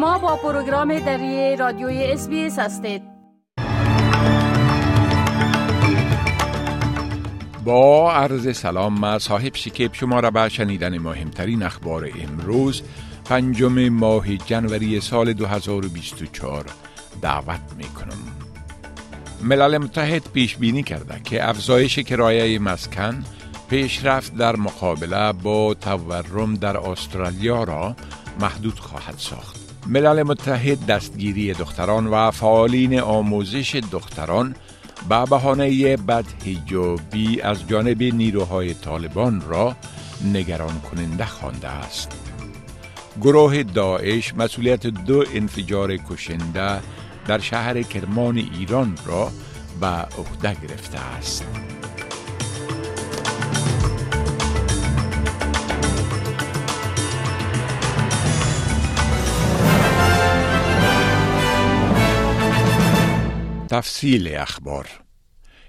شما با پروگرام دری رادیوی اس هستید با عرض سلام ما صاحب شکیب شما را به شنیدن مهمترین اخبار امروز پنجم ماه جنوری سال 2024 دعوت می کنم. ملل متحد پیش بینی کرده که افزایش کرایه مسکن پیشرفت در مقابله با تورم در استرالیا را محدود خواهد ساخت. ملل متحد دستگیری دختران و فعالین آموزش دختران به بهانه بدهجابی از جانب نیروهای طالبان را نگران کننده خوانده است. گروه داعش مسئولیت دو انفجار کشنده در شهر کرمان ایران را به عهده گرفته است. تفصیل اخبار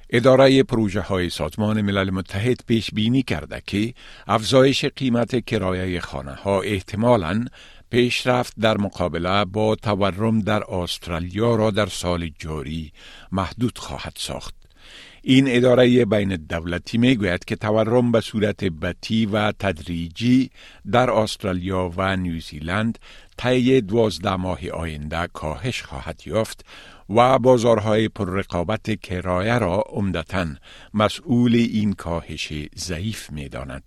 اداره پروژه های سازمان ملل متحد پیش بینی کرده که افزایش قیمت کرایه خانه ها احتمالاً پیشرفت در مقابله با تورم در استرالیا را در سال جاری محدود خواهد ساخت. این اداره بین الدولتی می گوید که تورم به صورت بطی و تدریجی در استرالیا و نیوزیلند طی دوازده ماه آینده کاهش خواهد یافت و بازارهای پررقابت کرایه را عمدتا مسئول این کاهش ضعیف می داند.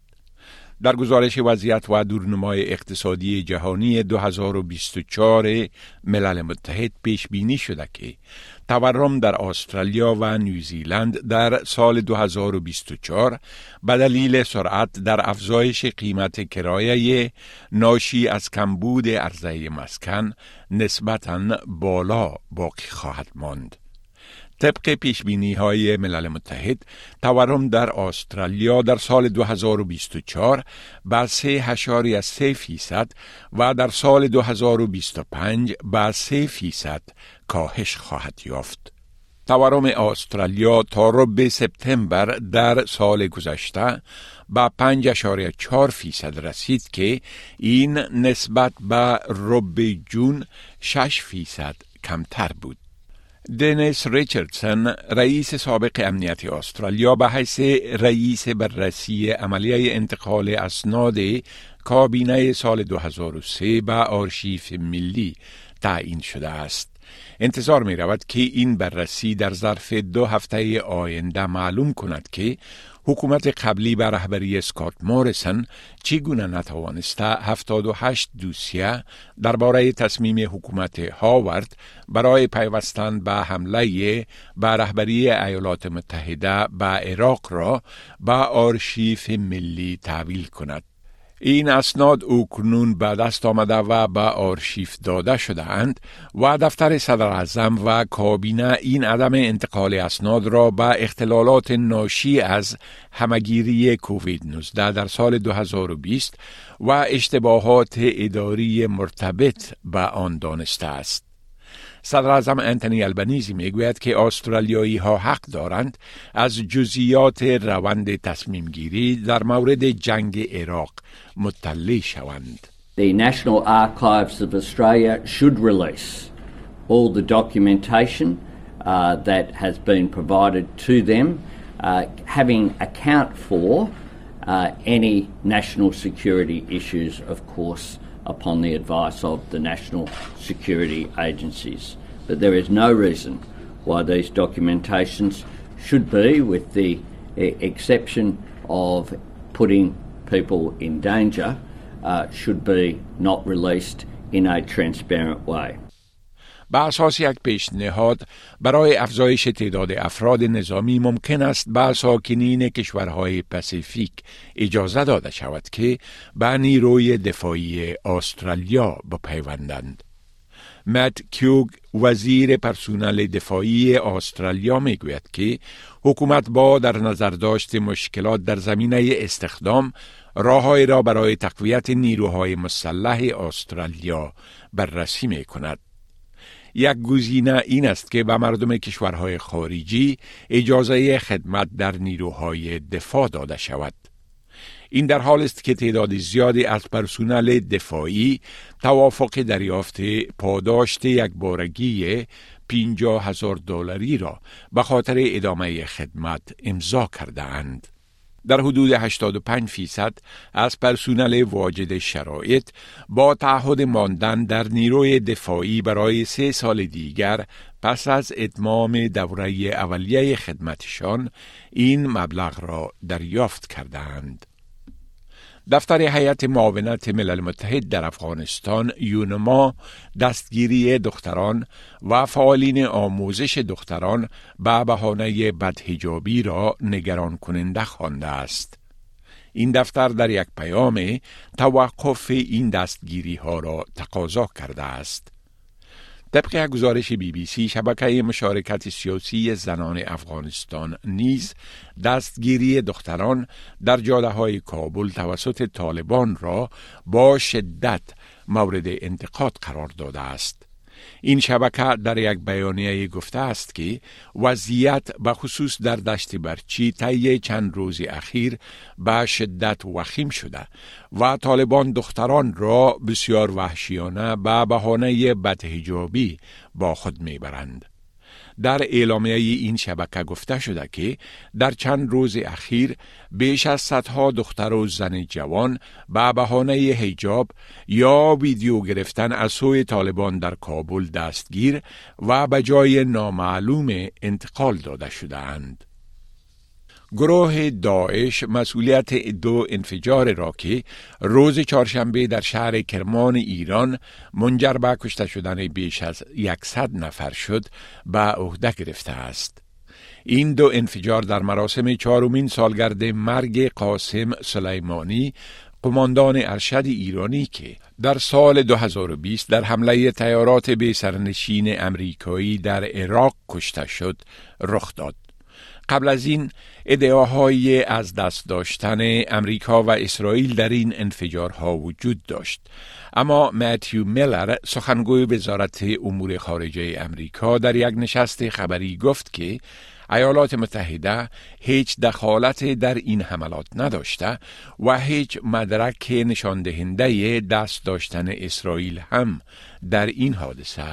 در گزارش وضعیت و دورنمای اقتصادی جهانی 2024 ملل متحد پیش بینی شده که تورم در استرالیا و نیوزیلند در سال 2024 به دلیل سرعت در افزایش قیمت کرایه ناشی از کمبود عرضه مسکن نسبتاً بالا باقی خواهد ماند. طبق پیش بینی های ملل متحد تورم در استرالیا در سال 2024 به 3.3 فیصد و در سال 2025 به 3 فیصد کاهش خواهد یافت. تورم استرالیا تا رب سپتامبر در سال گذشته به 5.4 فیصد رسید که این نسبت به رب جون 6 فیصد کمتر بود. دنیس ریچردسن رئیس سابق امنیت استرالیا به حیث رئیس بررسی عملیه انتقال اسناد کابینه سال 2003 به آرشیف ملی تعیین شده است. انتظار می رود که این بررسی در ظرف دو هفته آینده معلوم کند که حکومت قبلی به رهبری اسکات موریسن چگونه نتوانسته 78 دوسیه درباره تصمیم حکومت هاورد برای پیوستن به حمله به رهبری ایالات متحده به عراق را به آرشیف ملی تحویل کند. این اسناد اکنون به دست آمده و به آرشیف داده شده اند و دفتر صدر اعظم و کابینه این عدم انتقال اسناد را به اختلالات ناشی از همگیری کووید 19 در سال 2020 و اشتباهات اداری مرتبط به آن دانسته است. صدر انتنی البنیزی می‌گوید که استرالیایی ها حق دارند از جزئیات روند تصمیم گیری در مورد جنگ عراق مطلع شوند. The National Archives of Australia should release all the documentation uh, that has been provided to them, uh, having account for uh, any national security issues, of course, upon the advice of the national security agencies. But there is no reason why these documentations should be, with the exception of putting people in danger, uh, should be not released in a transparent way. به اساس یک پیشنهاد برای افزایش تعداد افراد نظامی ممکن است به ساکنین کشورهای پسیفیک اجازه داده شود که به نیروی دفاعی استرالیا بپیوندند. مت کیوگ وزیر پرسونل دفاعی استرالیا می گوید که حکومت با در نظر داشت مشکلات در زمینه استخدام راههایی را برای تقویت نیروهای مسلح استرالیا بررسی می کند. یک گزینه این است که به مردم کشورهای خارجی اجازه خدمت در نیروهای دفاع داده شود. این در حال است که تعداد زیادی از پرسونل دفاعی توافق دریافت پاداشت یک بارگی 50 هزار دلاری را به خاطر ادامه خدمت امضا کرده اند. در حدود 85 فیصد از پرسونل واجد شرایط با تعهد ماندن در نیروی دفاعی برای سه سال دیگر پس از اتمام دوره اولیه خدمتشان این مبلغ را دریافت کردند. دفتر هیئت معاونت ملل متحد در افغانستان یونما دستگیری دختران و فعالین آموزش دختران به بهانه بدهجابی را نگران کننده خوانده است. این دفتر در یک پیام توقف این دستگیری ها را تقاضا کرده است. طبق گزارش بی بی سی شبکه مشارکت سیاسی زنان افغانستان نیز دستگیری دختران در جاده های کابل توسط طالبان را با شدت مورد انتقاد قرار داده است. این شبکه در یک بیانیه گفته است که وضعیت به خصوص در دشت برچی طی چند روز اخیر به شدت وخیم شده و طالبان دختران را بسیار وحشیانه به بهانه بدهجابی با خود می‌برند. در اعلامیه این شبکه گفته شده که در چند روز اخیر بیش از صدها دختر و زن جوان به بهانه هیجاب یا ویدیو گرفتن از سوی طالبان در کابل دستگیر و به جای نامعلوم انتقال داده شدهاند. گروه داعش مسئولیت دو انفجار را که روز چهارشنبه در شهر کرمان ایران منجر به کشته شدن بیش از یکصد نفر شد به عهده گرفته است. این دو انفجار در مراسم چهارمین سالگرد مرگ قاسم سلیمانی قماندان ارشد ایرانی که در سال 2020 در حمله تیارات به سرنشین امریکایی در عراق کشته شد رخ داد. قبل از این ادعاهای از دست داشتن امریکا و اسرائیل در این انفجارها وجود داشت اما متیو میلر سخنگوی وزارت امور خارجه امریکا در یک نشست خبری گفت که ایالات متحده هیچ دخالت در این حملات نداشته و هیچ مدرک نشان دهنده دست داشتن اسرائیل هم در این حادثه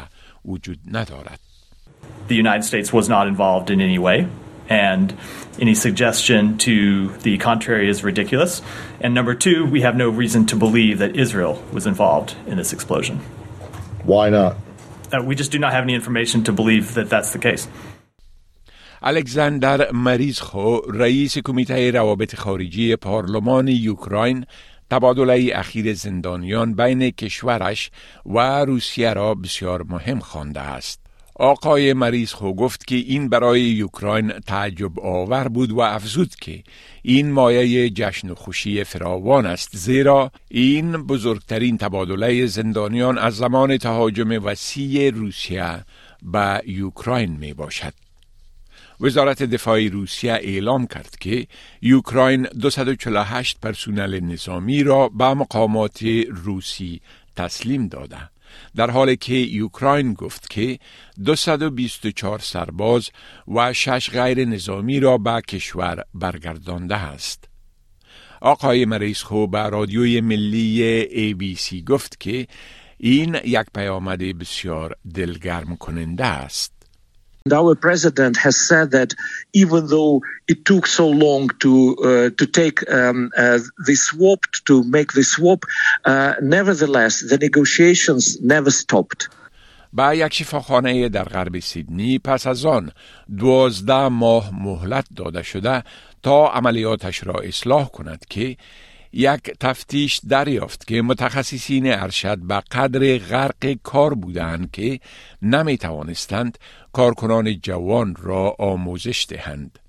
وجود ندارد. The United States was not involved in any way. and any suggestion to the contrary is ridiculous. And number two, we have no reason to believe that Israel was involved in this explosion. Why not? Uh, we just do not have any information to believe that that's the case. الکساندر مریزخو رئیس کمیته روابط خارجی پارلمان یوکراین تبادله اخیر زندانیان بین کشورش و روسیه را بسیار مهم خوانده است. آقای مریض خو گفت که این برای یوکراین تعجب آور بود و افزود که این مایه جشن و خوشی فراوان است زیرا این بزرگترین تبادله زندانیان از زمان تهاجم وسیع روسیه به یوکراین می باشد. وزارت دفاع روسیه اعلام کرد که یوکراین 248 پرسونل نظامی را به مقامات روسی تسلیم داده در حالی که یوکراین گفت که 224 سرباز و شش غیر نظامی را به کشور برگردانده است. آقای مریس خو به رادیوی ملی ABC گفت که این یک پیامد بسیار دلگرم کننده است. And our president has said that even though it took so long to uh, to take um, uh, the swap to make the swap, uh, nevertheless the negotiations never stopped. با یک شفاخانه در غرب سیدنی پس از آن دوازده ماه مهلت داده شده تا عملیاتش را اصلاح کند که یک تفتیش دریافت که متخصصین ارشد به قدر غرق کار بودند که نمی توانستند کارکنان جوان را آموزش دهند.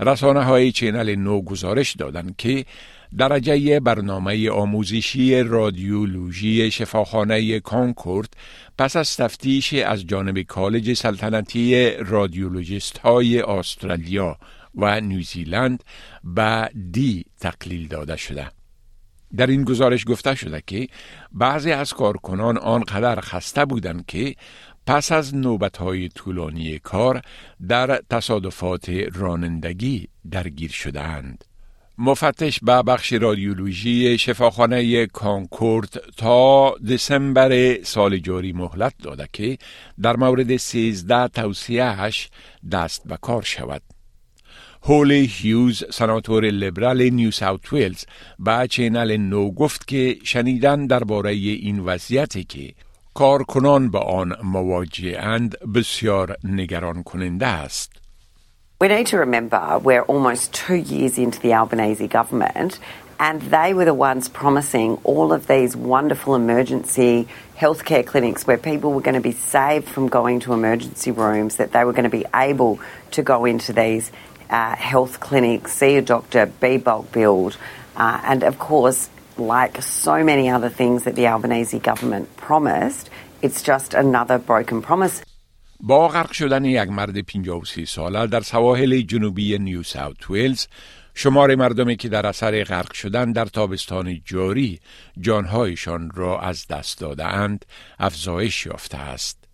رسانه های چینل نو گزارش دادند که درجه برنامه آموزشی رادیولوژی شفاخانه کانکورد پس از تفتیش از جانب کالج سلطنتی رادیولوژیست های استرالیا و نیوزیلند به دی تقلیل داده شده. در این گزارش گفته شده که بعضی از کارکنان آنقدر خسته بودند که پس از های طولانی کار در تصادفات رانندگی درگیر شدند. مفتش به بخش رادیولوژی شفاخانه کانکورد تا دسامبر سال جاری مهلت داده که در مورد 13 توصیهش دست به کار شود. هولی هیوز سناتور لیبرال نیو ساوت ویلز به چینل نو گفت که شنیدن درباره این وضعیتی که کارکنان به آن مواجهند بسیار نگران کننده است. We need to remember we're almost two years into the Albanese government and they were the ones promising all of these wonderful emergency healthcare clinics where people were going to be saved from going to emergency rooms, that they were going to be able to go into these uh, health clinics, see a doctor, be bulk billed, uh, and of course, like so many other things that the Albanese government promised, it's just another broken promise. با غرق شدن یک مرد 53 ساله در سواحل جنوبی نیو ساوت ویلز شمار مردمی که در اثر غرق شدن در تابستان جاری جانهایشان را از دست داده اند افزایش یافته است.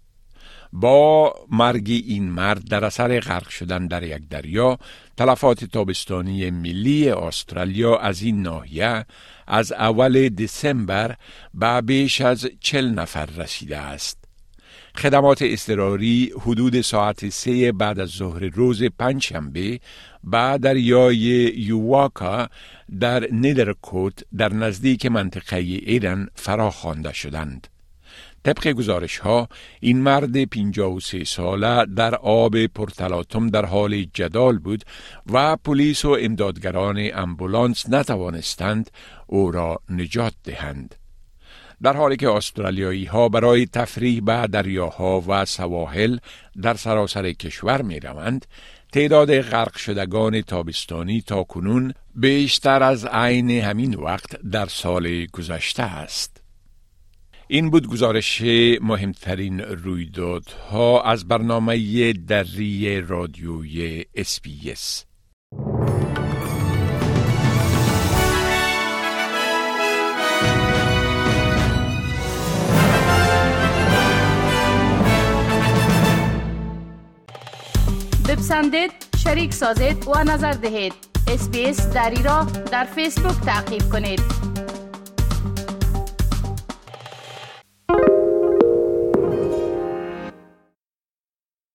با مرگ این مرد در اثر غرق شدن در یک دریا تلفات تابستانی ملی استرالیا از این ناحیه از اول دسامبر به بیش از چل نفر رسیده است. خدمات اضطراری حدود ساعت سه بعد از ظهر روز پنجشنبه به دریای یواکا در نیدرکوت در نزدیک منطقه ایران فرا خوانده شدند. طبق گزارش ها این مرد 53 ساله در آب پرتلاتم در حال جدال بود و پلیس و امدادگران امبولانس نتوانستند او را نجات دهند. در حالی که استرالیایی ها برای تفریح به دریاها و سواحل در سراسر کشور می روند، تعداد غرق شدگان تابستانی تا کنون بیشتر از عین همین وقت در سال گذشته است. این بود گزارش مهمترین رویدادها از برنامه دری رادیوی اسپیس. بپسندید شریک سازید و نظر دهید اسپیس دری را در فیسبوک تعقیب کنید